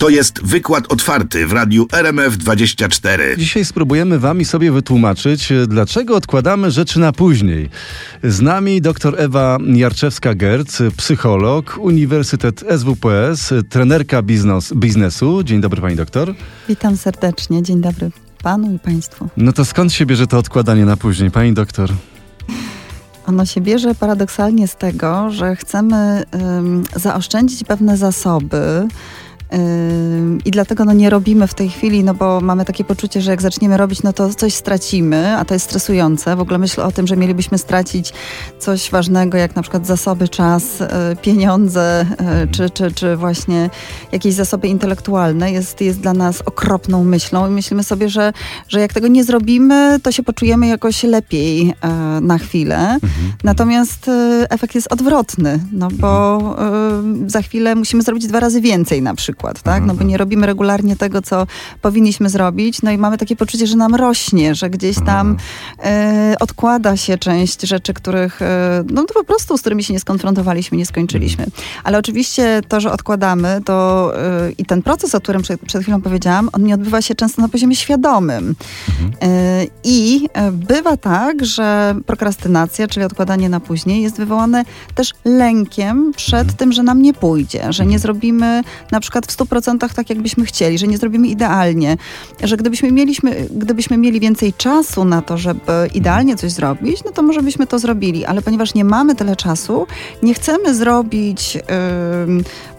To jest wykład otwarty w radiu RMF24. Dzisiaj spróbujemy Wam i sobie wytłumaczyć, dlaczego odkładamy rzeczy na później. Z nami dr Ewa Jarczewska-Gerc, psycholog, Uniwersytet SWPS, trenerka biznes, biznesu. Dzień dobry Pani doktor. Witam serdecznie. Dzień dobry Panu i Państwu. No to skąd się bierze to odkładanie na później, Pani doktor? Ono się bierze paradoksalnie z tego, że chcemy um, zaoszczędzić pewne zasoby, i dlatego no, nie robimy w tej chwili, no bo mamy takie poczucie, że jak zaczniemy robić, no to coś stracimy, a to jest stresujące. W ogóle myślę o tym, że mielibyśmy stracić coś ważnego, jak na przykład zasoby, czas, e, pieniądze, e, czy, czy, czy właśnie jakieś zasoby intelektualne, jest, jest dla nas okropną myślą i myślimy sobie, że, że jak tego nie zrobimy, to się poczujemy jakoś lepiej e, na chwilę. Mhm. Natomiast efekt jest odwrotny, no bo za chwilę musimy zrobić dwa razy więcej na przykład przykład, tak? No bo nie robimy regularnie tego, co powinniśmy zrobić, no i mamy takie poczucie, że nam rośnie, że gdzieś tam e, odkłada się część rzeczy, których, e, no to po prostu, z którymi się nie skonfrontowaliśmy, nie skończyliśmy. Ale oczywiście to, że odkładamy, to e, i ten proces, o którym przed, przed chwilą powiedziałam, on nie odbywa się często na poziomie świadomym. I bywa tak, że prokrastynacja, czyli odkładanie na później, jest wywołane też lękiem przed tym, że nam nie pójdzie, że nie zrobimy na przykład w 100% tak, jakbyśmy chcieli, że nie zrobimy idealnie, że gdybyśmy, mieliśmy, gdybyśmy mieli więcej czasu na to, żeby idealnie coś zrobić, no to może byśmy to zrobili, ale ponieważ nie mamy tyle czasu, nie chcemy zrobić yy,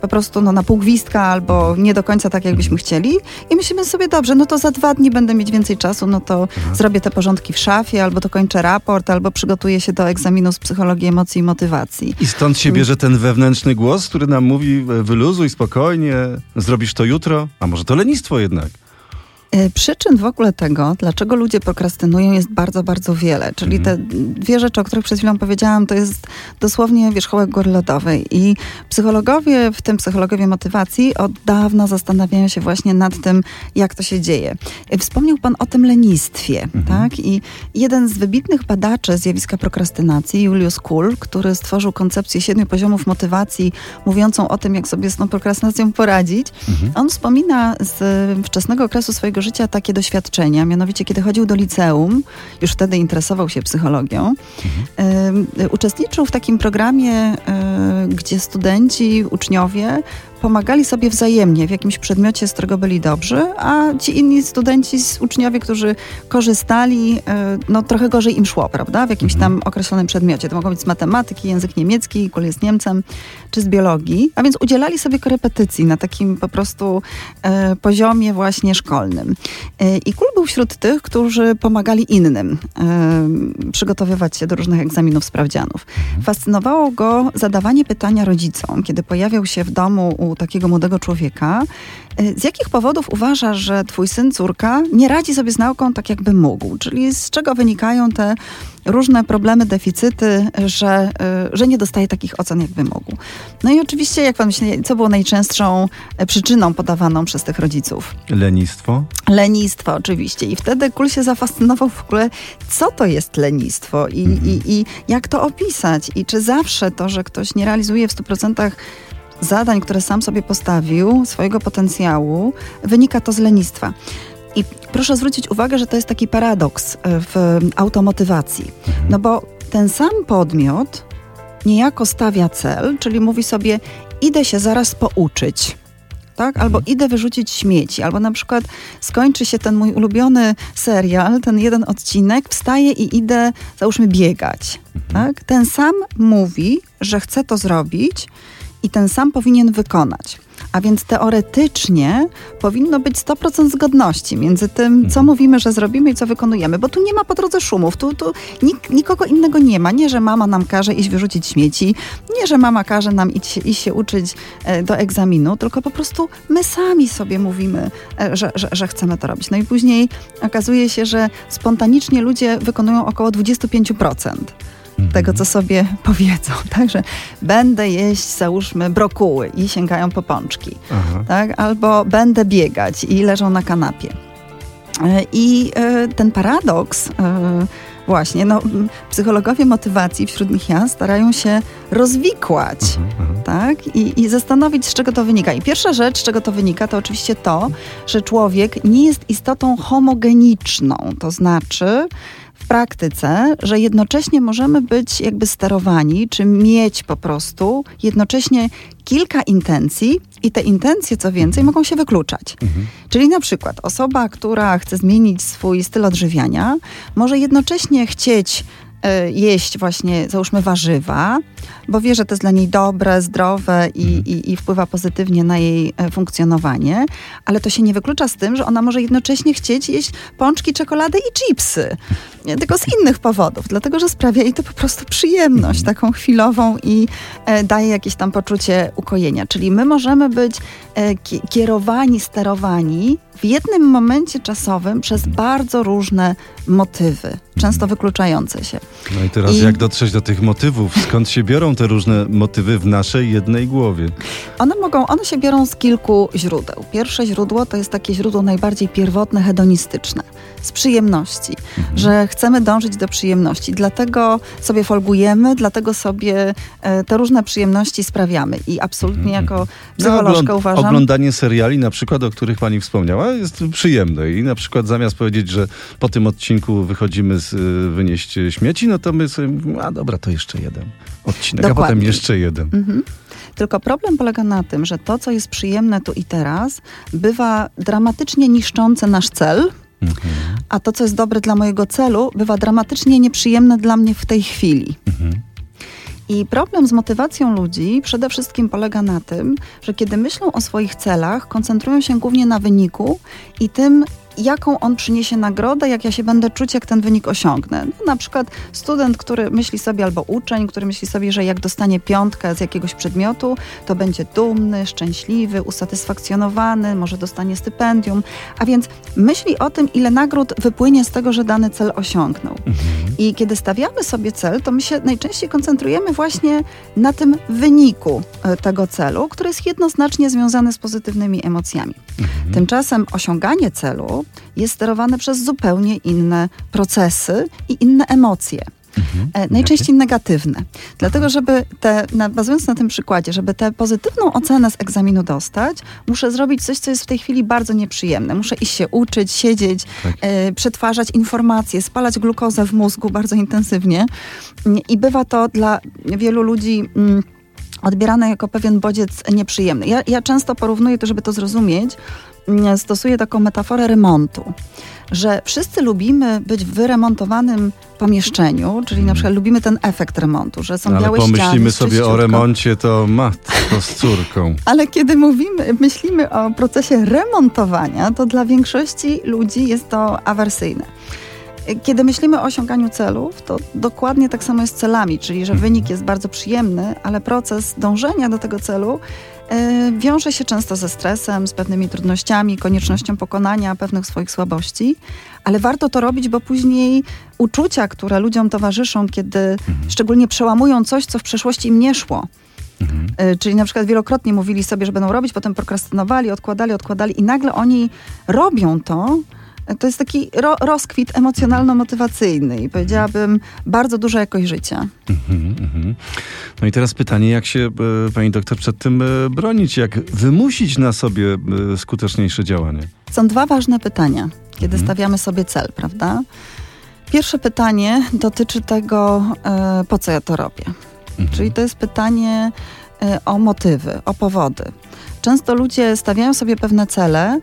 po prostu no, na pół gwizdka albo nie do końca tak, jakbyśmy chcieli i myślimy sobie, dobrze, no to za dwa dni będę mieć więcej czasu, no to mhm. zrobię te porządki w szafie, albo dokończę raport, albo przygotuję się do egzaminu z psychologii emocji i motywacji. I stąd się bierze ten wewnętrzny głos, który nam mówi wyluzuj spokojnie, Zrobisz to jutro? A może to lenistwo jednak? E, przyczyn w ogóle tego, dlaczego ludzie prokrastynują, jest bardzo, bardzo wiele. Czyli te mhm. dwie rzeczy, o których przed chwilą powiedziałam, to jest dosłownie wierzchołek góry lodowej. I psychologowie, w tym psychologowie motywacji, od dawna zastanawiają się właśnie nad tym, jak to się dzieje. E, wspomniał Pan o tym lenistwie, mhm. tak? I jeden z wybitnych badaczy zjawiska prokrastynacji, Julius Kuhl, który stworzył koncepcję siedmiu poziomów motywacji, mówiącą o tym, jak sobie z tą prokrastynacją poradzić, mhm. on wspomina z wczesnego okresu swojego życia takie doświadczenia, mianowicie kiedy chodził do liceum, już wtedy interesował się psychologią, mhm. y, uczestniczył w takim programie, y, gdzie studenci, uczniowie pomagali sobie wzajemnie w jakimś przedmiocie, z którego byli dobrzy, a ci inni studenci, uczniowie, którzy korzystali, e, no trochę gorzej im szło, prawda? W jakimś tam mhm. określonym przedmiocie. To mogło być z matematyki, język niemiecki, kul jest Niemcem, czy z biologii. A więc udzielali sobie korepetycji na takim po prostu e, poziomie właśnie szkolnym. E, I Kul był wśród tych, którzy pomagali innym e, przygotowywać się do różnych egzaminów, sprawdzianów. Mhm. Fascynowało go zadawanie pytania rodzicom, kiedy pojawiał się w domu u takiego młodego człowieka. Y, z jakich powodów uważasz, że twój syn, córka nie radzi sobie z nauką tak, jakby mógł? Czyli z czego wynikają te różne problemy, deficyty, że, y, że nie dostaje takich ocen, jakby mógł? No i oczywiście, jak pan myśli, co było najczęstszą e, przyczyną podawaną przez tych rodziców? Lenistwo. Lenistwo, oczywiście. I wtedy Kul się zafascynował w ogóle, co to jest lenistwo i, mhm. i, i jak to opisać? I czy zawsze to, że ktoś nie realizuje w 100% zadań, które sam sobie postawił, swojego potencjału, wynika to z lenistwa. I proszę zwrócić uwagę, że to jest taki paradoks e, w automotywacji. No bo ten sam podmiot niejako stawia cel, czyli mówi sobie, idę się zaraz pouczyć. Tak? Albo mhm. idę wyrzucić śmieci, albo na przykład skończy się ten mój ulubiony serial, ten jeden odcinek, wstaję i idę, załóżmy, biegać. Mhm. Tak? Ten sam mówi, że chce to zrobić, i ten sam powinien wykonać. A więc teoretycznie powinno być 100% zgodności między tym, co mhm. mówimy, że zrobimy i co wykonujemy, bo tu nie ma po drodze szumów, tu, tu nik, nikogo innego nie ma. Nie, że mama nam każe iść wyrzucić śmieci, nie, że mama każe nam iść, iść się uczyć e, do egzaminu, tylko po prostu my sami sobie mówimy, e, że, że, że chcemy to robić. No i później okazuje się, że spontanicznie ludzie wykonują około 25% tego, co sobie powiedzą. Także będę jeść, załóżmy, brokuły i sięgają po pączki. Tak? Albo będę biegać i leżą na kanapie. E, I e, ten paradoks e, Właśnie, no, psychologowie motywacji, wśród nich ja, starają się rozwikłać, mhm, tak? I, I zastanowić, z czego to wynika. I pierwsza rzecz, z czego to wynika, to oczywiście to, że człowiek nie jest istotą homogeniczną. To znaczy, w praktyce, że jednocześnie możemy być jakby sterowani, czy mieć po prostu jednocześnie kilka intencji i te intencje, co więcej, mogą się wykluczać. Mhm. Czyli na przykład osoba, która chce zmienić swój styl odżywiania, może jednocześnie chcieć y, jeść właśnie, załóżmy, warzywa, bo wie, że to jest dla niej dobre, zdrowe i, mhm. i, i, wpływa pozytywnie na jej e, funkcjonowanie, ale to się nie wyklucza z tym, że ona może jednocześnie chcieć jeść pączki, czekoladę i chipsy. Tylko z innych powodów, dlatego że sprawia jej to po prostu przyjemność mhm. taką chwilową i e, daje jakieś tam poczucie ukojenia. Czyli my możemy być e, kierowani, sterowani w jednym momencie czasowym przez bardzo różne motywy, często wykluczające się. No i teraz I... jak dotrzeć do tych motywów? Skąd się biorą te różne motywy w naszej jednej głowie? One mogą, one się biorą z kilku źródeł. Pierwsze źródło to jest takie źródło najbardziej pierwotne, hedonistyczne, z przyjemności, mhm. że chcemy dążyć do przyjemności, dlatego sobie folgujemy, dlatego sobie e, te różne przyjemności sprawiamy i absolutnie mhm. jako no, psycholożka no, uważam... Oglądanie seriali na przykład, o których pani wspomniała, jest przyjemne i na przykład zamiast powiedzieć, że po tym odcinku wychodzimy z, y, wynieść śmieci, no to my sobie, a dobra, to jeszcze jeden odcinek, Dokładnie. a potem jeszcze jeden. Mhm. Tylko problem polega na tym, że to, co jest przyjemne tu i teraz, bywa dramatycznie niszczące nasz cel, mhm. a to, co jest dobre dla mojego celu, bywa dramatycznie nieprzyjemne dla mnie w tej chwili. Mhm. I problem z motywacją ludzi przede wszystkim polega na tym, że kiedy myślą o swoich celach, koncentrują się głównie na wyniku i tym, jaką on przyniesie nagrodę, jak ja się będę czuć, jak ten wynik osiągnę. No, na przykład student, który myśli sobie, albo uczeń, który myśli sobie, że jak dostanie piątkę z jakiegoś przedmiotu, to będzie dumny, szczęśliwy, usatysfakcjonowany, może dostanie stypendium, a więc myśli o tym, ile nagród wypłynie z tego, że dany cel osiągnął. Mhm. I kiedy stawiamy sobie cel, to my się najczęściej koncentrujemy właśnie na tym wyniku e, tego celu, który jest jednoznacznie związany z pozytywnymi emocjami. Mhm. Tymczasem osiąganie celu jest sterowane przez zupełnie inne procesy i inne emocje. Mhm. E, najczęściej negatywne. Dlatego, żeby te, na, bazując na tym przykładzie, żeby tę pozytywną ocenę z egzaminu dostać, muszę zrobić coś, co jest w tej chwili bardzo nieprzyjemne. Muszę iść się uczyć, siedzieć, tak. e, przetwarzać informacje, spalać glukozę w mózgu bardzo intensywnie. I bywa to dla wielu ludzi. Mm, odbierane jako pewien bodziec nieprzyjemny. Ja, ja często porównuję to, żeby to zrozumieć, mm, stosuję taką metaforę remontu, że wszyscy lubimy być w wyremontowanym pomieszczeniu, czyli na przykład lubimy ten efekt remontu, że są Ale białe pomyślimy ściany. pomyślimy sobie o remoncie, to matko z córką. Ale kiedy mówimy, myślimy o procesie remontowania, to dla większości ludzi jest to awersyjne. Kiedy myślimy o osiąganiu celów, to dokładnie tak samo jest z celami, czyli że wynik jest bardzo przyjemny, ale proces dążenia do tego celu wiąże się często ze stresem, z pewnymi trudnościami, koniecznością pokonania pewnych swoich słabości, ale warto to robić, bo później uczucia, które ludziom towarzyszą, kiedy mhm. szczególnie przełamują coś, co w przeszłości im nie szło, Mhm. E, czyli na przykład wielokrotnie mówili sobie, że będą robić, potem prokrastynowali, odkładali, odkładali i nagle oni robią to, to jest taki ro, rozkwit emocjonalno-motywacyjny i powiedziałabym bardzo duża jakość życia. Mhm, mhm. No i teraz pytanie, jak się e, pani doktor przed tym e, bronić, jak wymusić na sobie e, skuteczniejsze działanie? Są dwa ważne pytania, kiedy mhm. stawiamy sobie cel, prawda? Pierwsze pytanie dotyczy tego, po co ja to robię. Czyli to jest pytanie o motywy, o powody. Często ludzie stawiają sobie pewne cele,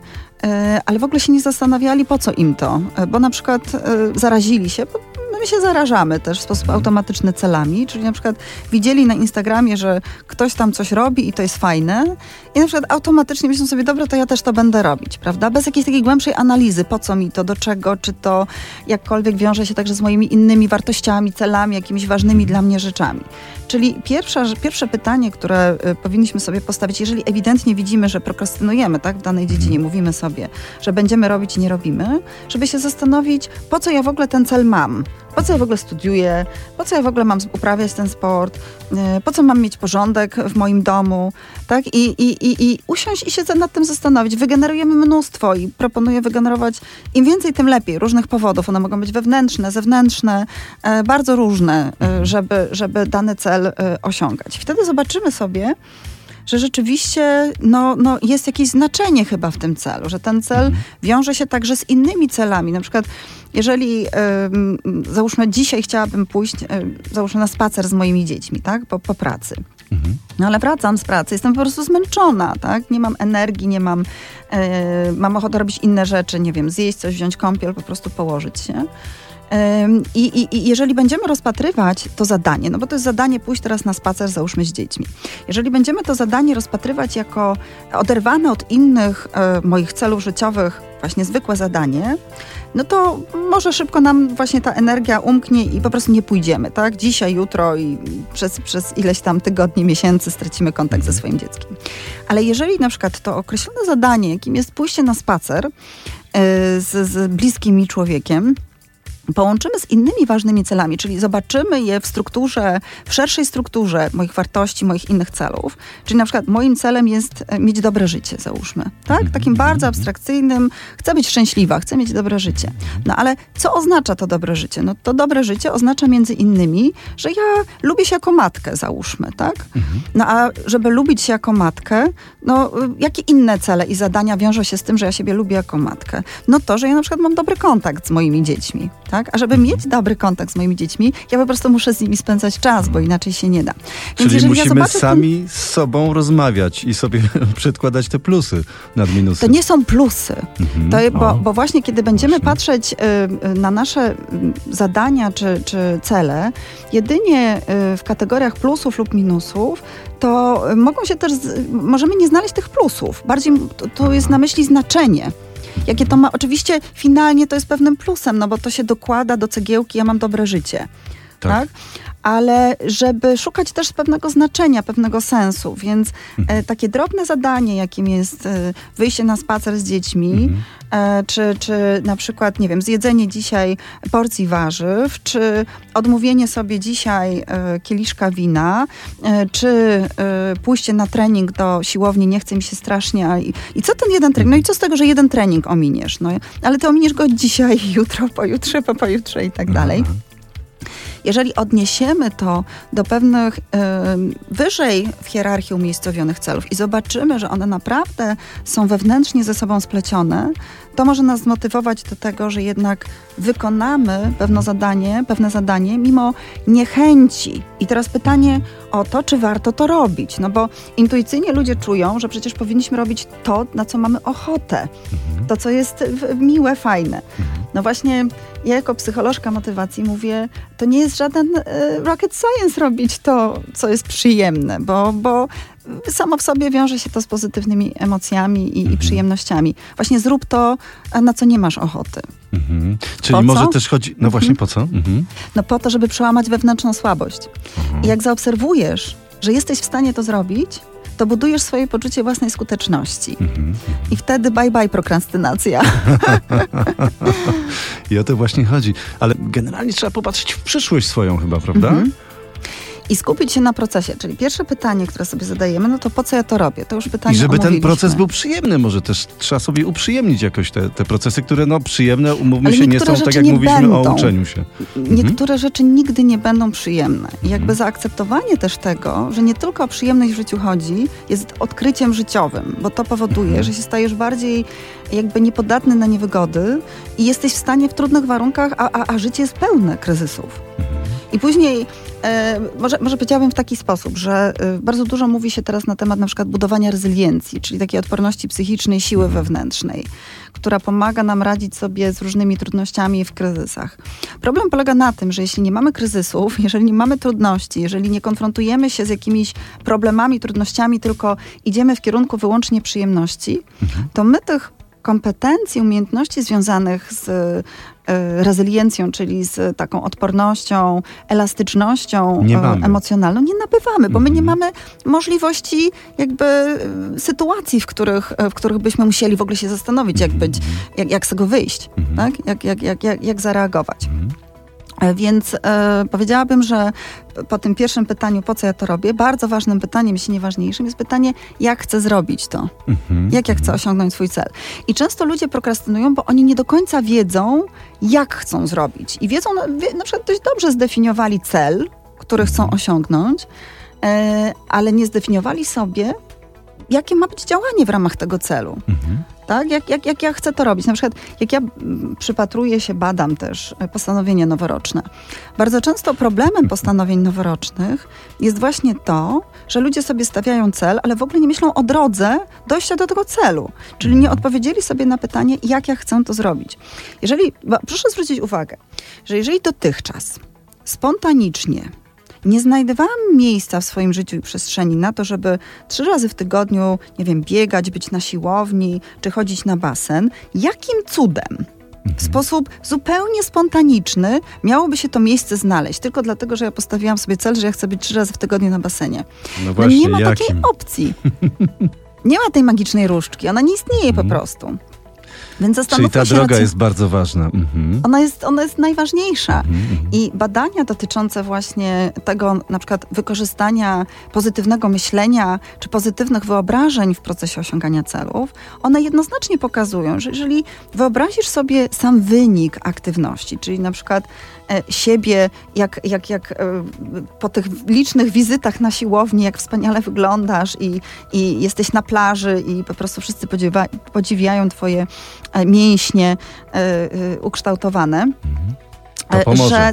ale w ogóle się nie zastanawiali, po co im to. E, bo na przykład e, zarazili się, bo my się zarażamy też w sposób automatyczny celami, czyli na przykład widzieli na Instagramie, że ktoś tam coś robi i to jest fajne i na przykład automatycznie myślą sobie, dobra, to ja też to będę robić, prawda? Bez jakiejś takiej głębszej analizy, po co mi to, do czego, czy to jakkolwiek wiąże się także z moimi innymi wartościami, celami, jakimiś ważnymi dla mnie rzeczami. Czyli pierwsza, pierwsze pytanie, które y, powinniśmy sobie postawić, jeżeli ewidentnie widzimy, że prokrastynujemy tak, w danej dziedzinie, mhm. mówimy sobie, że będziemy robić i nie robimy, żeby się zastanowić, po co ja w ogóle ten cel mam po co ja w ogóle studiuję, po co ja w ogóle mam uprawiać ten sport, e, po co mam mieć porządek w moim domu, tak? I, i, i, i usiąść i się nad tym zastanowić. Wygenerujemy mnóstwo i proponuję wygenerować im więcej, tym lepiej. Różnych powodów. One mogą być wewnętrzne, zewnętrzne, e, bardzo różne, e, żeby, żeby dany cel osiągać. Wtedy zobaczymy sobie, że rzeczywiście no, no jest jakieś znaczenie chyba w tym celu, że ten cel mhm. wiąże się także z innymi celami. Na przykład, jeżeli załóżmy dzisiaj chciałabym pójść, załóżmy na spacer z moimi dziećmi, tak, po, po pracy. Mhm. No ale wracam z pracy, jestem po prostu zmęczona, tak? Nie mam energii, nie mam, y, mam ochotę robić inne rzeczy, nie wiem, zjeść coś, wziąć kąpiel, po prostu położyć się. I, i, I, jeżeli będziemy rozpatrywać to zadanie, no bo to jest zadanie pójść teraz na spacer, załóżmy z dziećmi. Jeżeli będziemy to zadanie rozpatrywać jako oderwane od innych e, moich celów życiowych, właśnie zwykłe zadanie, no to może szybko nam właśnie ta energia umknie i po prostu nie pójdziemy, tak? Dzisiaj, jutro i przez, przez ileś tam tygodni, miesięcy stracimy kontakt ze swoim dzieckiem. Ale jeżeli na przykład to określone zadanie, jakim jest pójście na spacer e, z, z bliskim mi człowiekiem, połączymy z innymi ważnymi celami, czyli zobaczymy je w strukturze, w szerszej strukturze moich wartości, moich innych celów. Czyli na przykład moim celem jest e, mieć dobre życie, załóżmy. Tak? Mhm. Takim bardzo abstrakcyjnym, chcę być szczęśliwa, chcę mieć dobre życie. No ale co oznacza to dobre życie? No to dobre życie oznacza między innymi, że ja lubię się jako matkę, załóżmy, tak? Mhm. No a żeby lubić się jako matkę, no y, jakie inne cele i zadania wiążą się z tym, że ja siebie lubię jako matkę? No to, że ja na przykład mam dobry kontakt z moimi dziećmi, tak? Tak? A żeby mieć dobry kontakt z moimi dziećmi, ja po prostu muszę z nimi spędzać czas, bo inaczej się nie da. Więc Czyli musimy ja sami z sobą rozmawiać i sobie przedkładać te plusy nad minusy. To nie są plusy. Mhm. To, bo, bo, właśnie kiedy będziemy właśnie. patrzeć y, na nasze zadania czy, czy cele, jedynie y, w kategoriach plusów lub minusów, to mogą się też, możemy nie znaleźć tych plusów. Bardziej to, to jest na myśli znaczenie jakie to ma. Oczywiście finalnie to jest pewnym plusem, no bo to się dokłada do cegiełki, ja mam dobre życie. tak? tak? Ale żeby szukać też pewnego znaczenia, pewnego sensu. Więc mhm. e, takie drobne zadanie, jakim jest e, wyjście na spacer z dziećmi, mhm. e, czy, czy na przykład, nie wiem, zjedzenie dzisiaj porcji warzyw, czy odmówienie sobie dzisiaj kieliszka wina, czy pójście na trening do siłowni, nie chce mi się strasznie. I, I co ten jeden trening? No i co z tego, że jeden trening ominiesz? No, ale ty ominiesz go dzisiaj, jutro, pojutrze, po pojutrze i tak dalej. Jeżeli odniesiemy to do pewnych y, wyżej w hierarchii umiejscowionych celów i zobaczymy, że one naprawdę są wewnętrznie ze sobą splecione, to może nas zmotywować do tego, że jednak wykonamy pewne zadanie, pewne zadanie mimo niechęci. I teraz pytanie o to, czy warto to robić. No bo intuicyjnie ludzie czują, że przecież powinniśmy robić to, na co mamy ochotę. Mhm. To, co jest miłe, fajne. Mhm. No właśnie ja jako psycholożka motywacji mówię, to nie jest żaden e, rocket science robić to, co jest przyjemne, bo, bo samo w sobie wiąże się to z pozytywnymi emocjami i, mhm. i przyjemnościami. Właśnie zrób to, na co nie masz ochoty. Mhm. Czyli po może co? też chodzi. No mhm. właśnie po co? Mhm. No po to, żeby przełamać wewnętrzną słabość. Mhm. I jak zaobserwujesz, że jesteś w stanie to zrobić, to budujesz swoje poczucie własnej skuteczności. Mhm. I wtedy bye bye prokrastynacja. I o to właśnie chodzi. Ale generalnie trzeba popatrzeć w przyszłość swoją chyba, prawda? Mhm i skupić się na procesie. Czyli pierwsze pytanie, które sobie zadajemy, no to po co ja to robię? To już pytanie I żeby ten proces był przyjemny, może też trzeba sobie uprzyjemnić jakoś te, te procesy, które no przyjemne, umówmy się, nie są tak jak mówiliśmy będą. o uczeniu się. Niektóre mhm. rzeczy nigdy nie będą przyjemne. I jakby mhm. zaakceptowanie też tego, że nie tylko o przyjemność w życiu chodzi, jest odkryciem życiowym, bo to powoduje, mhm. że się stajesz bardziej jakby niepodatny na niewygody i jesteś w stanie w trudnych warunkach, a, a, a życie jest pełne kryzysów. Mhm. I później może, może powiedziałabym w taki sposób, że e, bardzo dużo mówi się teraz na temat na przykład budowania rezyliencji, czyli takiej odporności psychicznej, siły mhm. wewnętrznej, która pomaga nam radzić sobie z różnymi trudnościami w kryzysach. Problem polega na tym, że jeśli nie mamy kryzysów, jeżeli nie mamy trudności, jeżeli nie konfrontujemy się z jakimiś problemami, trudnościami, tylko idziemy w kierunku wyłącznie przyjemności, mhm. to my tych kompetencji, umiejętności związanych z e, rezyliencją, czyli z taką odpornością, elastycznością nie e, emocjonalną, nie nabywamy, bo my nie mhm. mamy możliwości jakby e, sytuacji, w których, w których byśmy musieli w ogóle się zastanowić, jak być, jak, jak z tego wyjść, mhm. tak? jak, jak, jak, jak, jak zareagować. Mhm. E, Więc e, powiedziałabym, że po tym pierwszym pytaniu, po co ja to robię, bardzo ważnym pytaniem, jeśli nie ważniejszym, jest pytanie, jak chcę zrobić to? Mhm. Jak ja chcę osiągnąć swój cel? I często ludzie prokrastynują, bo oni nie do końca wiedzą, jak chcą zrobić. I wiedzą, na, wie- na przykład dość dobrze zdefiniowali cel, który chcą osiągnąć, e, ale nie zdefiniowali sobie, jakie ma być działanie w ramach tego celu. Mhm. Tak? Jak, jak, jak ja chcę to robić? Na przykład, jak ja mm, przypatruję się, badam też e, postanowienie noworoczne. Bardzo często problemem postanowień noworocznych jest właśnie to, że ludzie sobie stawiają cel, ale w ogóle nie myślą o drodze dojścia do tego celu. Czyli nie odpowiedzieli sobie na pytanie, jak ja chcę to zrobić. Jeżeli, proszę zwrócić uwagę, że jeżeli dotychczas spontanicznie nie znajdowałam miejsca w swoim życiu i przestrzeni na to, żeby trzy razy w tygodniu, nie wiem, biegać, być na siłowni czy chodzić na basen. Jakim cudem? W sposób zupełnie spontaniczny miałoby się to miejsce znaleźć, tylko dlatego, że ja postawiłam sobie cel, że ja chcę być trzy razy w tygodniu na basenie. No No właśnie, nie ma takiej jakim? opcji. Nie ma tej magicznej różdżki, ona nie istnieje po prostu. Więc. Czyli ta się droga jest bardzo ważna. Mhm. Ona jest, ona jest najważniejsza. Mhm, mhm. I badania dotyczące właśnie tego, na przykład wykorzystania pozytywnego myślenia czy pozytywnych wyobrażeń w procesie osiągania celów, one jednoznacznie pokazują, że jeżeli wyobrazisz sobie sam wynik aktywności, czyli na przykład e, siebie, jak, jak, jak e, po tych licznych wizytach na siłowni, jak wspaniale wyglądasz i, i jesteś na plaży i po prostu wszyscy podziwia, podziwiają twoje mięśnie e, e, ukształtowane. To E, pomoże. Że,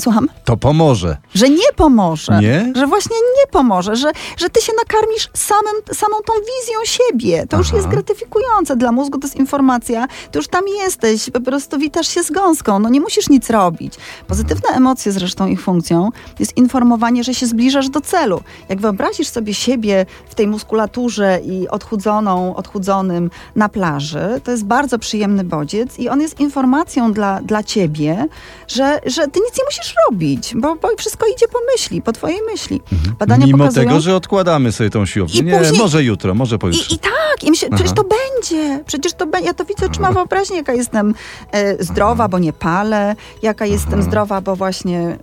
słucham? To pomoże. Że nie pomoże. Nie? Że właśnie nie pomoże, że, że ty się nakarmisz samym, samą tą wizją siebie. To już Aha. jest gratyfikujące. Dla mózgu to jest informacja. Ty już tam jesteś, po prostu witasz się z gąską. No nie musisz nic robić. Pozytywne emocje zresztą ich funkcją jest informowanie, że się zbliżasz do celu. Jak wyobrazisz sobie siebie w tej muskulaturze i odchudzoną, odchudzonym na plaży, to jest bardzo przyjemny bodziec i on jest informacją dla, dla ciebie, że, że ty nic nie musisz robić, bo, bo wszystko idzie po myśli, po twojej myśli. Badania Mimo pokazują... tego, że odkładamy sobie tą siłownię. I Nie, później- może jutro, może pojutrze. I, I tak, i myślę, Aha. przecież to będzie, przecież to będzie. Ja to widzę oczyma wyobraźni, jaka jestem e, zdrowa, bo nie palę, jaka jestem zdrowa, bo właśnie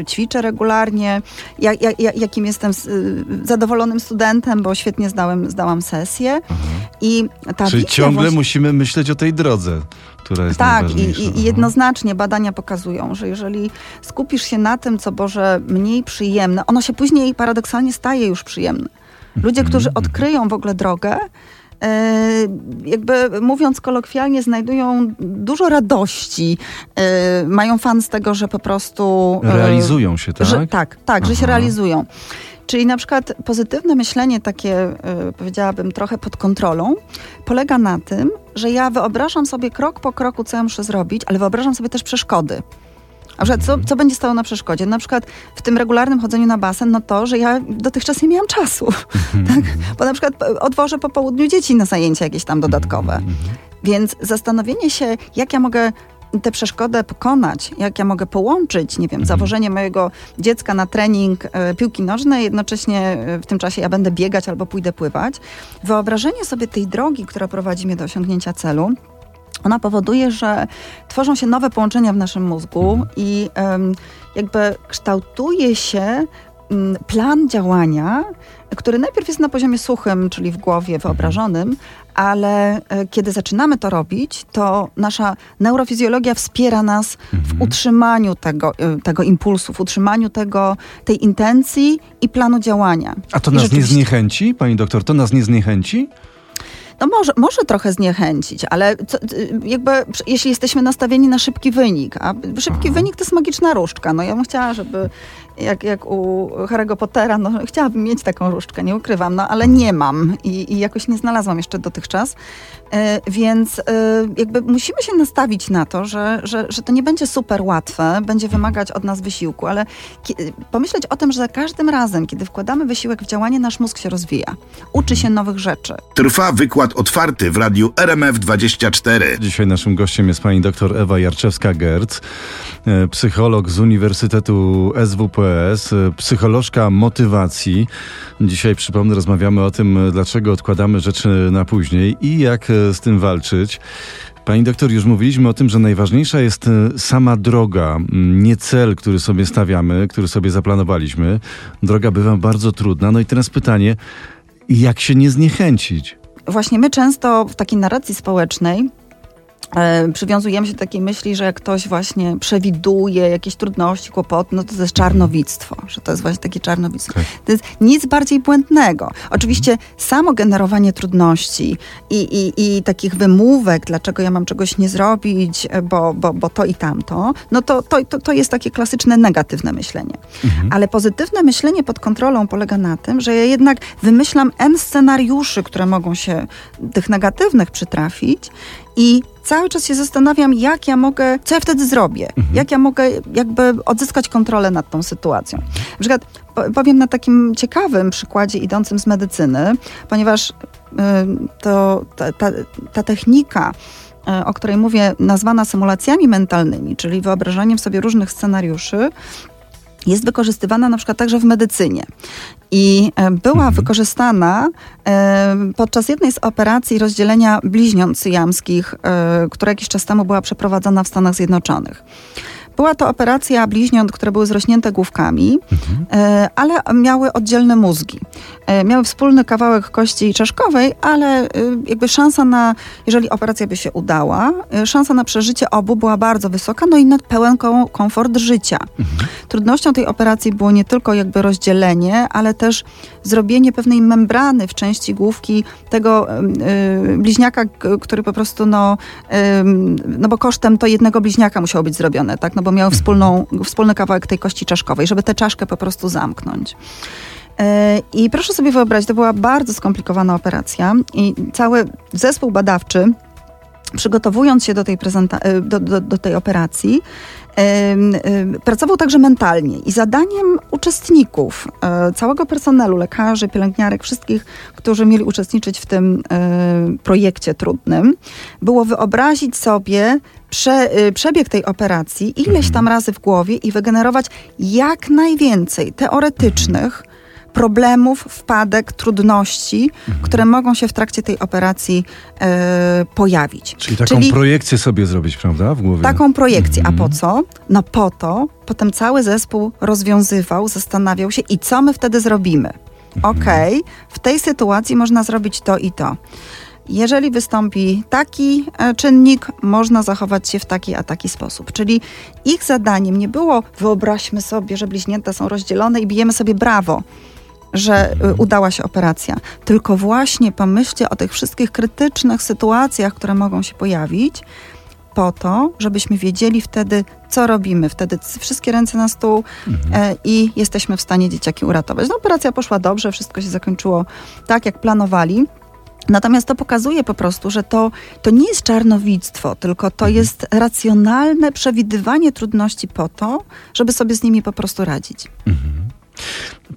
e, ćwiczę regularnie, jak, jak, jak, jakim jestem s- y, zadowolonym studentem, bo świetnie zdałem, zdałam sesję. I ta Czyli ciągle właśnie- musimy myśleć o tej drodze, która jest tak, i, i, i jednoznacznie badania pokazują, że jeżeli skupisz się na tym, co Boże mniej przyjemne, ono się później paradoksalnie staje już przyjemne. Ludzie, Mhm, którzy odkryją w ogóle drogę, jakby mówiąc kolokwialnie, znajdują dużo radości, e, mają fan z tego, że po prostu... e, Realizują się, tak? Że, tak, tak, że się Aha. realizują. Czyli na przykład pozytywne myślenie, takie powiedziałabym trochę pod kontrolą, polega na tym, że ja wyobrażam sobie krok po kroku, co ja muszę zrobić, ale wyobrażam sobie też przeszkody. A że co, co będzie stało na przeszkodzie? Na przykład w tym regularnym chodzeniu na basen, no to, że ja dotychczas nie miałam czasu. tak? Bo na przykład odwożę po południu dzieci na zajęcia jakieś tam dodatkowe. Więc zastanowienie się, jak ja mogę tę przeszkodę pokonać, jak ja mogę połączyć, nie wiem, zawożenie mojego dziecka na trening e, piłki nożnej, jednocześnie e, w tym czasie ja będę biegać albo pójdę pływać. Wyobrażenie sobie tej drogi, która prowadzi mnie do osiągnięcia celu, ona powoduje, że tworzą się nowe połączenia w naszym mózgu i em, jakby kształtuje się mm, plan działania, który najpierw jest na poziomie suchym, czyli w głowie wyobrażonym, ale e, kiedy zaczynamy to robić, to nasza neurofizjologia wspiera nas w utrzymaniu tego, e, tego impulsu, w utrzymaniu tego, tej intencji i planu działania. A to I nas nie rzeczywiście- zniechęci, pani doktor? To nas nie zniechęci? No może, może trochę zniechęcić, ale co, y, jakby jeśli jesteśmy nastawieni na szybki wynik, a szybki wynik to jest magiczna różdżka. No ja bym chciała, żeby jak, jak u Harry'ego Pottera, no chciałabym mieć taką różdżkę, nie ukrywam, no ale nie mam i, i jakoś nie znalazłam jeszcze dotychczas. E, więc e, jakby musimy się nastawić na to, że, że, że to nie będzie super łatwe, będzie wymagać od nas wysiłku, ale pomyśleć o tym, że za każdym razem, kiedy wkładamy wysiłek w działanie, nasz mózg się rozwija, uczy się nowych rzeczy. Trwa wykład otwarty w radiu RMF24. Dzisiaj naszym gościem jest pani doktor Ewa Jarczewska-Gerc, e, psycholog z Uniwersytetu SWPS SWPS, y, psycholożka motywacji. Dzisiaj, przypomnę, rozmawiamy o tym, y, dlaczego odkładamy rzeczy na później i jak y, z tym walczyć. Pani doktor, już mówiliśmy o tym, że najważniejsza jest sama droga, mm, nie cel, który sobie stawiamy, który sobie zaplanowaliśmy. Droga bywa bardzo trudna. No i teraz pytanie, jak się nie zniechęcić? Właśnie my często w takiej narracji społecznej przywiązujemy się do takiej myśli, że jak ktoś właśnie przewiduje jakieś trudności, kłopoty, no to to jest czarnowictwo, że to jest właśnie takie czarnowictwo. Tak. To jest nic bardziej błędnego. Oczywiście samo generowanie trudności i, i, i takich wymówek, dlaczego ja mam czegoś nie zrobić, bo, bo, bo to i tamto, no to, to, to, to jest takie klasyczne negatywne myślenie. Mhm. Ale pozytywne myślenie pod kontrolą polega na tym, że ja jednak wymyślam N scenariuszy, które mogą się tych negatywnych przytrafić i cały czas się zastanawiam, jak ja mogę, co ja wtedy zrobię, mhm. jak ja mogę jakby odzyskać kontrolę nad tą sytuacją. Na przykład powiem na takim ciekawym przykładzie idącym z medycyny, ponieważ y, to, ta, ta, ta technika, y, o której mówię, nazwana symulacjami mentalnymi, czyli wyobrażaniem sobie różnych scenariuszy, jest wykorzystywana na przykład także w medycynie. I e, była mhm. wykorzystana e, podczas jednej z operacji rozdzielenia bliźniąt syjamskich, e, która jakiś czas temu była przeprowadzona w Stanach Zjednoczonych. Była to operacja bliźniąt, które były zrośnięte główkami, mhm. E, ale miały oddzielne mózgi. E, miały wspólny kawałek kości czaszkowej, ale e, jakby szansa na, jeżeli operacja by się udała, szansa na przeżycie obu była bardzo wysoka, no i na pełen komfort życia. Mhm. Trudnością tej operacji było nie tylko jakby rozdzielenie, ale też zrobienie pewnej membrany w części główki tego bliźniaka, który po prostu, no, no bo kosztem to jednego bliźniaka musiało być zrobione, tak? No bo miały wspólną, wspólny kawałek tej kości czaszkowej, żeby tę czaszkę po prostu zamknąć. E, I proszę sobie wyobrazić, to była bardzo skomplikowana operacja i cały zespół badawczy, przygotowując się do tej, prezenta- e, do, do, do tej operacji, pracował także mentalnie i zadaniem uczestników, e, całego personelu, lekarzy, pielęgniarek, wszystkich, którzy mieli uczestniczyć w tym projekcie trudnym, było wyobrazić sobie prze, y, przebieg tej operacji ileś tam razy w głowie i wygenerować jak najwięcej teoretycznych problemów, wpadek, trudności, mhm. które mogą się w trakcie tej operacji e, pojawić. Czyli taką Czyli projekcję sobie zrobić, prawda, w głowie? Taką projekcję. Mhm. A po co? No po to, potem cały zespół rozwiązywał, zastanawiał się i co my wtedy zrobimy. Mhm. Okej, okay, w tej sytuacji można zrobić to i to. Jeżeli wystąpi taki e, czynnik, można zachować się w taki a taki sposób. Czyli ich zadaniem nie było wyobraźmy sobie, że bliźnięta są rozdzielone i bijemy sobie brawo że e, udała się operacja. Tylko właśnie pomyślcie o tych wszystkich krytycznych sytuacjach, które mogą się pojawić, po to, żebyśmy wiedzieli wtedy, co robimy. Wtedy wszystkie ręce na stół mhm. e, i jesteśmy w stanie dzieciaki uratować. No, operacja poszła dobrze, wszystko się zakończyło tak, jak planowali. Natomiast to pokazuje po prostu, że to, to nie jest czarnowictwo, tylko to mhm. jest racjonalne przewidywanie trudności po to, żeby sobie z nimi po prostu radzić. Mhm.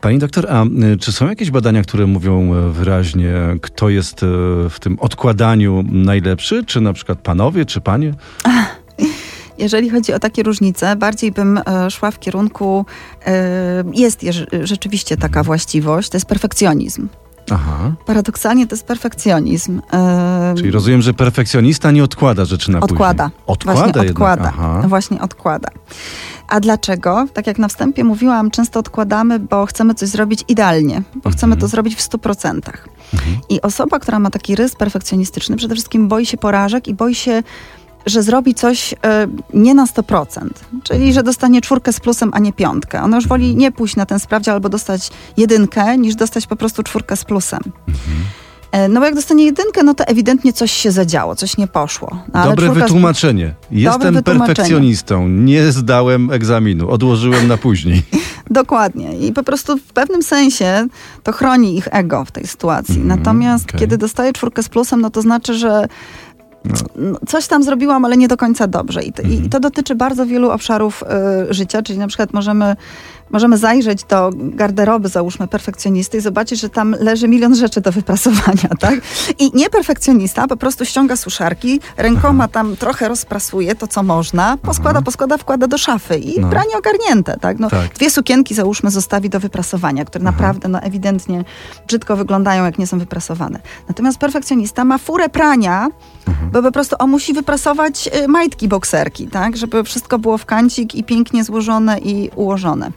Pani doktor, a y, czy są jakieś badania, które mówią y, wyraźnie, kto jest y, w tym odkładaniu najlepszy? Czy na przykład panowie, czy panie? Jeżeli chodzi o takie różnice, bardziej bym e, szła w kierunku, e, jest rzeczywiście taka właściwość, to jest perfekcjonizm. Aha. Paradoksalnie to jest perfekcjonizm. Czyli rozumiem, że perfekcjonista nie odkłada rzeczy na odkłada. później. Odkłada. Właśnie odkłada. Właśnie odkłada. A dlaczego? Tak jak na wstępie mówiłam, często odkładamy, bo chcemy coś zrobić idealnie, bo mhm. chcemy to zrobić w 100%. Mhm. I osoba, która ma taki rys perfekcjonistyczny, przede wszystkim boi się porażek i boi się że zrobi coś y, nie na 100%, czyli że dostanie czwórkę z plusem, a nie piątkę. Ona już woli nie pójść na ten sprawdzian albo dostać jedynkę, niż dostać po prostu czwórkę z plusem. Mhm. No bo jak dostanie jedynkę, no to ewidentnie coś się zadziało, coś nie poszło. No, Dobre wytłumaczenie. Jestem wytłumaczenie. perfekcjonistą, nie zdałem egzaminu, odłożyłem na później. Dokładnie. I po prostu w pewnym sensie to chroni ich ego w tej sytuacji. Mm, Natomiast okay. kiedy dostaje czwórkę z plusem, no to znaczy, że no. no. coś tam zrobiłam, ale nie do końca dobrze. I to, mhm. i to dotyczy bardzo wielu obszarów y, życia, czyli na przykład możemy możemy zajrzeć do garderoby, załóżmy, perfekcjonisty i zobaczyć, że tam leży milion rzeczy do wyprasowania, tak? I nie perfekcjonista po prostu ściąga suszarki, rękoma tam trochę rozprasuje to, co można, poskłada, poskłada, wkłada do szafy i No. pranie ogarnięte, tak? No, Tak. Dwie sukienki, załóżmy, zostawi do wyprasowania, które naprawdę, no ewidentnie brzydko wyglądają, jak nie są wyprasowane. Natomiast perfekcjonista ma furę prania, bo po prostu on musi wyprasować y, majtki bokserki, tak? Żeby wszystko było w kancik i pięknie złożone i ułożone.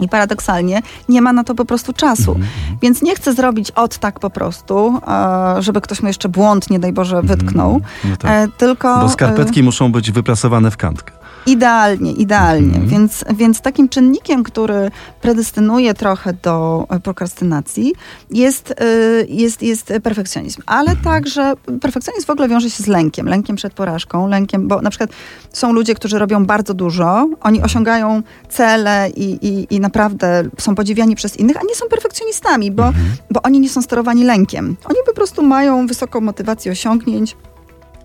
I paradoksalnie nie ma na to po prostu czasu. Więc nie chcę zrobić od tak po prostu, e, żeby ktoś mu jeszcze błąd, nie daj Boże, wytknął. No tak. E, tylko Bo e, skarpetki muszą być wyprasowane w kantkę. Idealnie, idealnie. Mhm. Więc, więc takim czynnikiem, który predestynuje trochę do e, prokrastynacji jest, y, jest, jest perfekcjonizm. Ale Mhm. także perfekcjonizm w ogóle wiąże się z lękiem. Lękiem przed porażką, lękiem, bo na przykład są ludzie, którzy robią bardzo dużo, oni osiągają cele i, i, i naprawdę są podziwiani przez innych, a nie są perfekcjonistami, bo, Mhm. bo oni nie są sterowani lękiem. Oni po prostu mają wysoką motywację osiągnięć,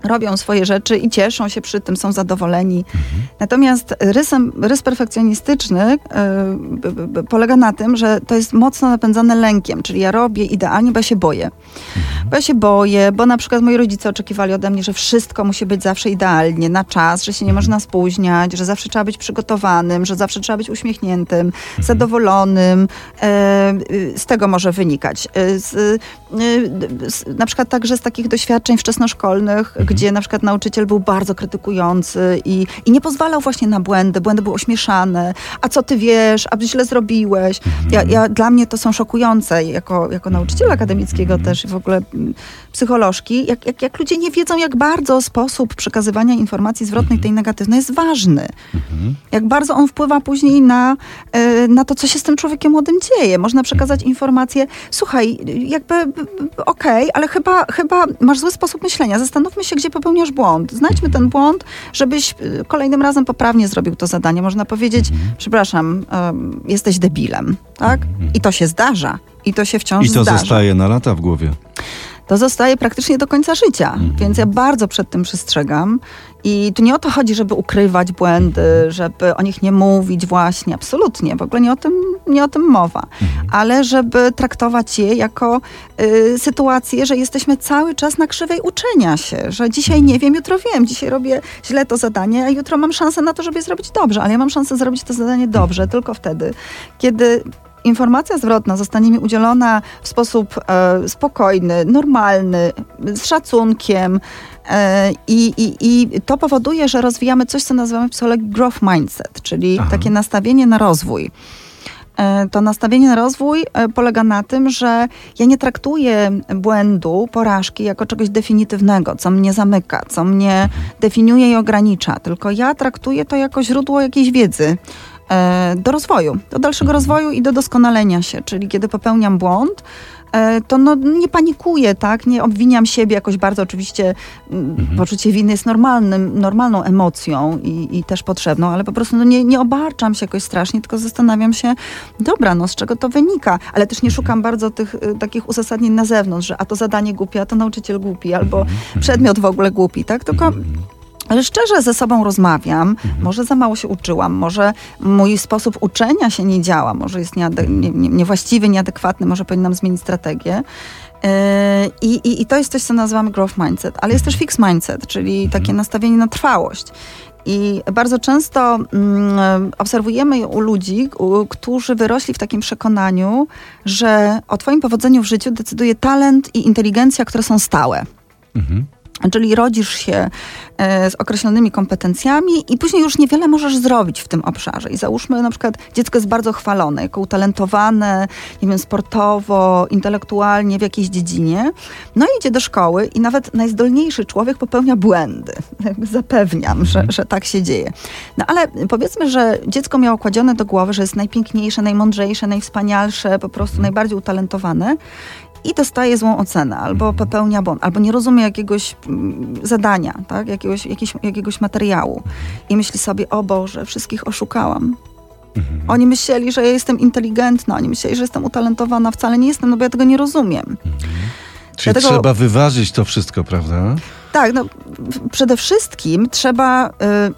robią swoje rzeczy i cieszą się przy tym, są zadowoleni. Natomiast rysem, rys perfekcjonistyczny b- polega na tym, że to jest mocno napędzane lękiem, czyli ja robię idealnie, bo ja się boję. Bo ja się boję, bo na przykład moi rodzice oczekiwali ode mnie, że wszystko musi być zawsze idealnie, na czas, że się nie można spóźniać, że zawsze trzeba być przygotowanym, że zawsze trzeba być uśmiechniętym, zadowolonym. E, y, Z tego może wynikać. E, Z, y, z, na przykład także z takich doświadczeń wczesnoszkolnych, gdzie na przykład nauczyciel był bardzo krytykujący i, i nie pozwalał właśnie na błędy, błędy były ośmieszane. A co ty wiesz, a źle zrobiłeś. Ja, ja, dla mnie to są szokujące jako, jako nauczyciela akademickiego też i w ogóle mm, psycholożki, jak, jak, jak ludzie nie wiedzą, jak bardzo sposób przekazywania informacji zwrotnej, tej negatywnej jest ważny. Jak bardzo on wpływa później na, e, na to, co się z tym człowiekiem młodym dzieje. Można przekazać informację, słuchaj, jakby okej, ale chyba, chyba masz zły sposób myślenia. Zastanówmy się, gdzie popełniasz błąd. Znajdźmy ten błąd, żebyś e, kolejnym razem poprawnie zrobił to zadanie. Można powiedzieć, przepraszam, jesteś debilem, tak? I to się zdarza. I to się wciąż I to zdarza zostaje na lata w głowie. To zostaje praktycznie do końca życia. Więc ja bardzo przed tym przestrzegam. I tu nie o to chodzi, żeby ukrywać błędy, żeby o nich nie mówić właśnie, absolutnie. W ogóle nie o tym, nie o tym mowa. Ale żeby traktować je jako y, sytuację, że jesteśmy cały czas na krzywej uczenia się, że dzisiaj nie wiem, jutro wiem, dzisiaj robię źle to zadanie, a jutro mam szansę na to, żeby je zrobić dobrze. Ale ja mam szansę zrobić to zadanie dobrze tylko wtedy, kiedy informacja zwrotna zostanie mi udzielona w sposób e, spokojny, normalny, z szacunkiem. E, i, i, I to powoduje, że rozwijamy coś, co nazywamy w psychologii growth mindset, czyli Aha. takie nastawienie na rozwój. E, To nastawienie na rozwój e, polega na tym, że ja nie traktuję błędu, porażki jako czegoś definitywnego, co mnie zamyka, co mnie definiuje i ogranicza, tylko ja traktuję to jako źródło jakiejś wiedzy do rozwoju, do dalszego rozwoju i do doskonalenia się. Czyli kiedy popełniam błąd, e, to no, nie panikuję, tak? Nie obwiniam siebie jakoś bardzo. Oczywiście mm, poczucie winy jest normalnym, normalną emocją i, i też potrzebną, ale po prostu no, nie, nie obarczam się jakoś strasznie, tylko zastanawiam się, dobra, no z czego to wynika? Ale też nie szukam bardzo tych y, takich uzasadnień na zewnątrz, że a to zadanie głupie, a to nauczyciel głupi, albo przedmiot w ogóle głupi, tak? Tylko ale szczerze ze sobą rozmawiam, może za mało się uczyłam, może mój sposób uczenia się nie działa, może jest nieade- nie, nie, niewłaściwy, nieadekwatny, może powinnam zmienić strategię. Yy, I, i, I to jest coś, co nazywamy growth mindset, ale jest też fixed mindset, czyli takie nastawienie na trwałość. I bardzo często mm, obserwujemy u ludzi, u, którzy wyrośli w takim przekonaniu, że o Twoim powodzeniu w życiu decyduje talent i inteligencja, które są stałe. Mhm. Czyli rodzisz się e, z określonymi kompetencjami i później już niewiele możesz zrobić w tym obszarze. I załóżmy na przykład dziecko jest bardzo chwalone, jako utalentowane, nie wiem, sportowo, intelektualnie w jakiejś dziedzinie. No i idzie do szkoły i nawet najzdolniejszy człowiek popełnia błędy. Jakby zapewniam, że, że tak się dzieje. No ale powiedzmy, że dziecko miało kładzione do głowy, że jest najpiękniejsze, najmądrzejsze, najwspanialsze, po prostu najbardziej utalentowane i dostaje złą ocenę, albo popełnia błąd, albo nie rozumie jakiegoś mm, zadania, tak? jakiegoś, jakiegoś, jakiegoś materiału i myśli sobie, o Boże, wszystkich oszukałam. Oni myśleli, że ja jestem inteligentna, oni myśleli, że jestem utalentowana, wcale nie jestem, no bo ja tego nie rozumiem. Czyli Dlatego- trzeba wyważyć to wszystko, prawda? Tak, no przede wszystkim trzeba, y,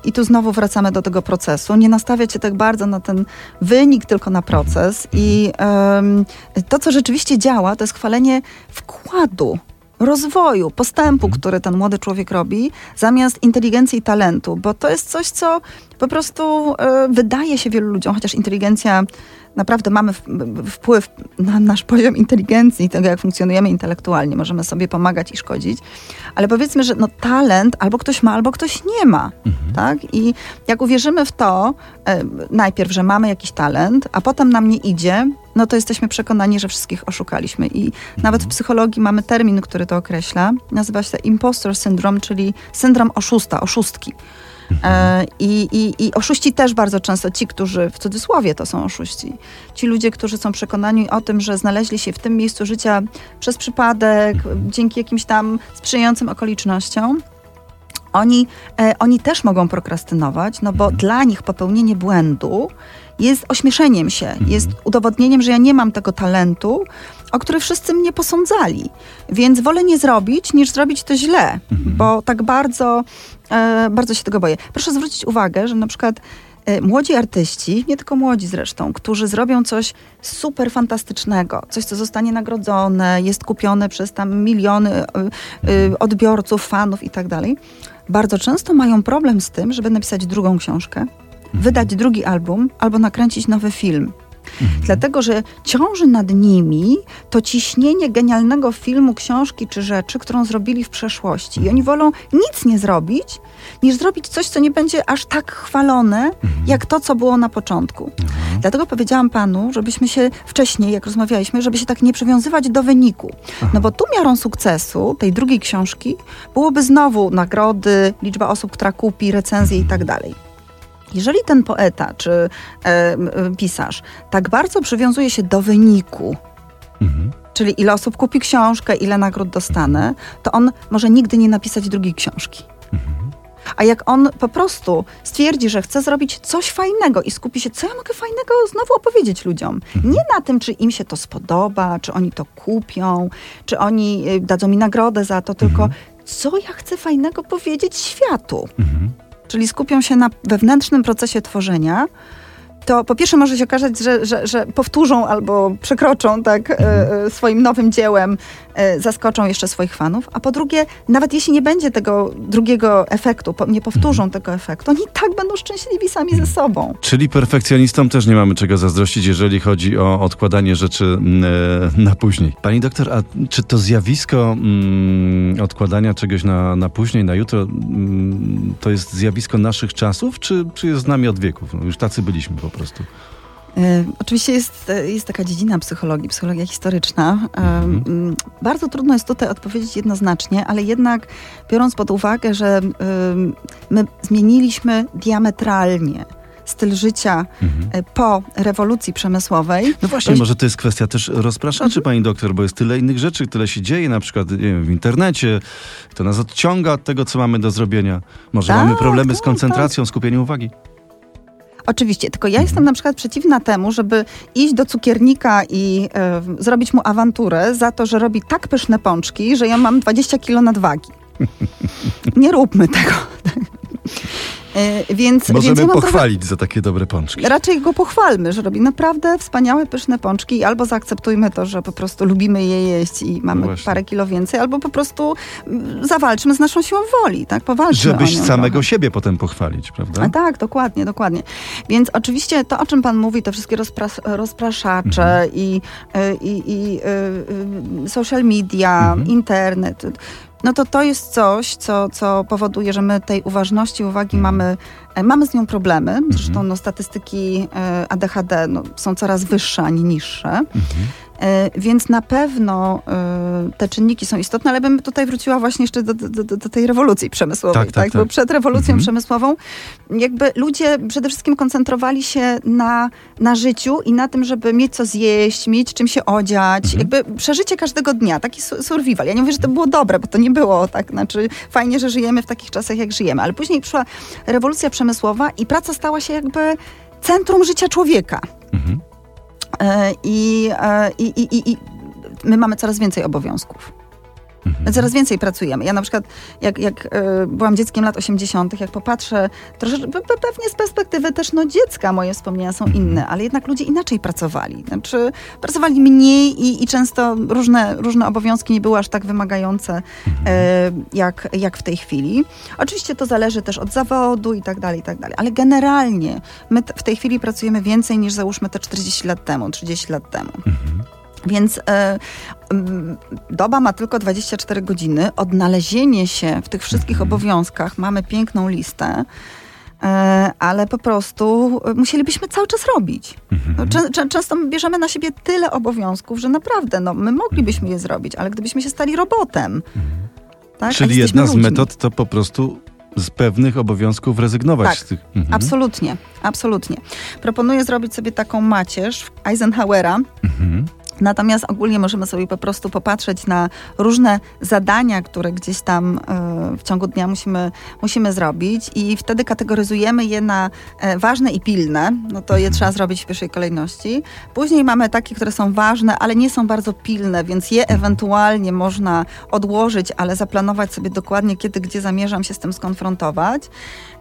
i tu znowu wracamy do tego procesu, nie nastawiać się tak bardzo na ten wynik, tylko na proces. I to, co rzeczywiście działa, to jest chwalenie wkładu rozwoju, postępu, który ten młody człowiek robi, zamiast inteligencji i talentu, bo to jest coś, co po prostu y, wydaje się wielu ludziom, chociaż inteligencja naprawdę mamy wpływ na nasz poziom inteligencji, tego jak funkcjonujemy intelektualnie, możemy sobie pomagać i szkodzić, ale powiedzmy, że no, talent albo ktoś ma, albo ktoś nie ma. Mhm. Tak? I jak uwierzymy w to, e, najpierw, że mamy jakiś talent, a potem nam nie idzie, no to jesteśmy przekonani, że wszystkich oszukaliśmy. I mhm. nawet w psychologii mamy termin, który to określa. Nazywa się impostor syndrome, czyli syndrom oszusta, oszustki. E, I, i, I oszuści też bardzo często, ci, którzy w cudzysłowie to są oszuści, ci ludzie, którzy są przekonani o tym, że znaleźli się w tym miejscu życia przez przypadek, dzięki jakimś tam sprzyjającym okolicznościom, oni, e, oni też mogą prokrastynować, no bo dla nich popełnienie błędu jest ośmieszeniem się, mhm. jest udowodnieniem, że ja nie mam tego talentu, o który wszyscy mnie posądzali. Więc wolę nie zrobić, niż zrobić to źle, mhm. bo tak bardzo, e, bardzo się tego boję. Proszę zwrócić uwagę, że na przykład e, młodzi artyści, nie tylko młodzi zresztą, którzy zrobią coś super fantastycznego, coś, co zostanie nagrodzone, jest kupione przez tam miliony e, e, odbiorców, fanów i tak dalej, bardzo często mają problem z tym, żeby napisać drugą książkę, wydać drugi album albo nakręcić nowy film. Mhm. Dlatego, że ciąży nad nimi to ciśnienie genialnego filmu, książki czy rzeczy, którą zrobili w przeszłości. I oni wolą nic nie zrobić, niż zrobić coś, co nie będzie aż tak chwalone, mhm. jak to, co było na początku. Mhm. Dlatego powiedziałam panu, żebyśmy się wcześniej, jak rozmawialiśmy, żeby się tak nie przywiązywać do wyniku. No bo tu miarą sukcesu tej drugiej książki byłoby znowu nagrody, liczba osób, która kupi, recenzje i tak dalej. Jeżeli ten poeta czy e, pisarz tak bardzo przywiązuje się do wyniku, mhm. czyli ile osób kupi książkę, ile nagród dostanę, to on może nigdy nie napisać drugiej książki. Mhm. A jak on po prostu stwierdzi, że chce zrobić coś fajnego i skupi się, co ja mogę fajnego znowu opowiedzieć ludziom. Mhm. Nie na tym, czy im się to spodoba, czy oni to kupią, czy oni y, dadzą mi nagrodę za to, tylko mhm. co ja chcę fajnego powiedzieć światu. Mhm czyli skupią się na wewnętrznym procesie tworzenia, to po pierwsze może się okazać, że, że, że powtórzą albo przekroczą tak, e, mhm. swoim nowym dziełem, e, zaskoczą jeszcze swoich fanów, a po drugie, nawet jeśli nie będzie tego drugiego efektu, nie powtórzą mhm. tego efektu, oni tak będą szczęśliwi sami ze sobą. Czyli perfekcjonistom też nie mamy czego zazdrościć, jeżeli chodzi o odkładanie rzeczy e, na później. Pani doktor, a czy to zjawisko mm, odkładania czegoś na, na później, na jutro, mm, to jest zjawisko naszych czasów, czy, czy jest z nami od wieków? No, już tacy byliśmy po prostu. E, oczywiście jest, jest taka dziedzina psychologii, psychologia historyczna. E, mhm. Bardzo trudno jest tutaj odpowiedzieć jednoznacznie, ale jednak biorąc pod uwagę, że e, my zmieniliśmy diametralnie styl życia mhm. po rewolucji przemysłowej. No właśnie, to... może to jest kwestia też rozpraszaczy, mhm. pani doktor, bo jest tyle innych rzeczy, tyle się dzieje, na przykład wiem, w internecie, to nas odciąga od tego, co mamy do zrobienia. Może tak, mamy problemy tak, z koncentracją, tak. skupieniem uwagi. Oczywiście, tylko ja jestem na przykład przeciwna temu, żeby iść do cukiernika i y, zrobić mu awanturę za to, że robi tak pyszne pączki, że ja mam 20 kilo nadwagi. Nie róbmy tego. E, więc, Możemy więc ja pochwalić trochę... za takie dobre pączki. Raczej go pochwalmy, że robi naprawdę wspaniałe, pyszne pączki albo zaakceptujmy to, że po prostu lubimy je jeść i mamy no parę kilo więcej, albo po prostu mm, zawalczmy z naszą siłą woli, tak? Powalczmy Żebyś samego trochę. siebie potem pochwalić, prawda? A tak, dokładnie, dokładnie. Więc oczywiście to, o czym pan mówi, te wszystkie rozpras rozpraszacze mhm. i, y, i, i, y, social media, mhm. internet, no to to jest coś, co, co powoduje, że my tej uważności, uwagi mhm. mamy, e, mamy z nią problemy. Mhm. Zresztą no, statystyki e, ADHD no, są coraz wyższe, a nie niższe. Mhm. E, więc na pewno e, te czynniki są istotne, ale bym tutaj wróciła właśnie jeszcze do, do, do, do tej rewolucji przemysłowej. Tak, tak, tak? tak. Bo przed rewolucją mhm. przemysłową jakby ludzie przede wszystkim koncentrowali się na, na życiu i na tym, żeby mieć co zjeść, mieć czym się odziać. Mhm. Jakby przeżycie każdego dnia, taki survival. Ja nie mówię, że to było dobre, bo to nie było tak. Znaczy fajnie, że żyjemy w takich czasach, jak żyjemy. Ale później przyszła rewolucja przemysłowa i praca stała się jakby centrum życia człowieka. Mhm. E, I, e, i, i, i my mamy coraz więcej obowiązków. My coraz więcej pracujemy. Ja na przykład, jak, jak e, byłam dzieckiem lat 80., jak popatrzę, troszeczkę, pe- pe- pewnie z perspektywy też no, dziecka moje wspomnienia są inne, ale jednak ludzie inaczej pracowali. Znaczy, pracowali mniej i, i często różne, różne obowiązki nie były aż tak wymagające e, jak, jak w tej chwili. Oczywiście to zależy też od zawodu i tak dalej, i tak dalej, ale generalnie my w tej chwili pracujemy więcej niż załóżmy te 40 lat temu, 30 lat temu. Więc e, doba ma tylko 24 godziny. Odnalezienie się w tych wszystkich obowiązkach mamy piękną listę. e, Ale po prostu e, musielibyśmy cały czas robić. No, czę, czę, często my bierzemy na siebie tyle obowiązków, że naprawdę no, my moglibyśmy je zrobić, ale gdybyśmy się stali robotem. Tak? Czyli jedna z ludźmi. metod to po prostu z pewnych obowiązków rezygnować Tak, z tych. Mhm. Absolutnie, absolutnie. Proponuję zrobić sobie taką macierz Eisenhowera. Mhm. Natomiast ogólnie możemy sobie po prostu popatrzeć na różne zadania, które gdzieś tam e, w ciągu dnia musimy, musimy zrobić i wtedy kategoryzujemy je na e, ważne i pilne. No to je trzeba zrobić w pierwszej kolejności. Później mamy takie, które są ważne, ale nie są bardzo pilne, więc je ewentualnie można odłożyć, ale zaplanować sobie dokładnie, kiedy, gdzie zamierzam się z tym skonfrontować.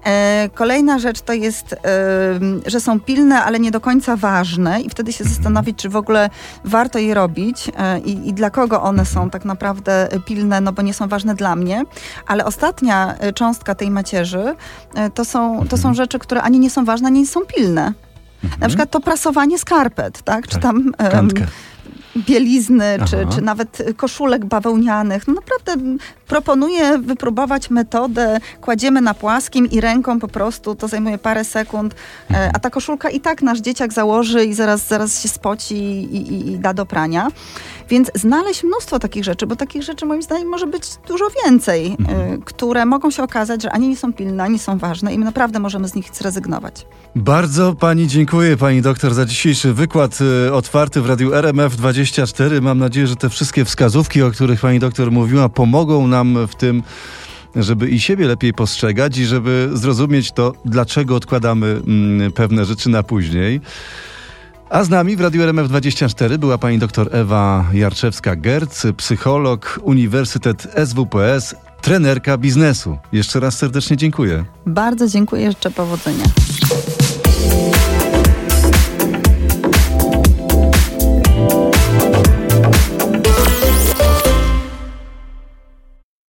E, Kolejna rzecz to jest, em, że są pilne, ale nie do końca ważne i wtedy się zastanowić, czy w ogóle warto je robić e, i, i dla kogo one są tak naprawdę pilne, no bo nie są ważne dla mnie. Ale ostatnia e, cząstka tej macierzy e, to są, to są rzeczy, które ani nie są ważne, ani nie są pilne. Na przykład to prasowanie skarpet, tak? Czy Tak, tam Kantkę. Bielizny, czy, Aha. czy nawet koszulek bawełnianych. No naprawdę proponuję wypróbować metodę, kładziemy na płaskim i ręką po prostu, to zajmuje parę sekund, e, a ta koszulka i tak nasz dzieciak założy i zaraz, zaraz się spoci i, i, i da do prania. Więc znaleźć mnóstwo takich rzeczy, bo takich rzeczy moim zdaniem może być dużo więcej, e, które mogą się okazać, że ani nie są pilne, ani są ważne i my naprawdę możemy z nich zrezygnować. Bardzo pani dziękuję, pani doktor, za dzisiejszy wykład y, otwarty w Radiu RMF24. Mam nadzieję, że te wszystkie wskazówki, o których pani doktor mówiła, pomogą nam w tym, żeby i siebie lepiej postrzegać i żeby zrozumieć to, dlaczego odkładamy mm, pewne rzeczy na później. A z nami w Radiu RMF24 była pani doktor Ewa Jarczewska-Gerc, psycholog, Uniwersytet SWPS, trenerka biznesu. Jeszcze raz serdecznie dziękuję. Bardzo dziękuję, życzę powodzenia.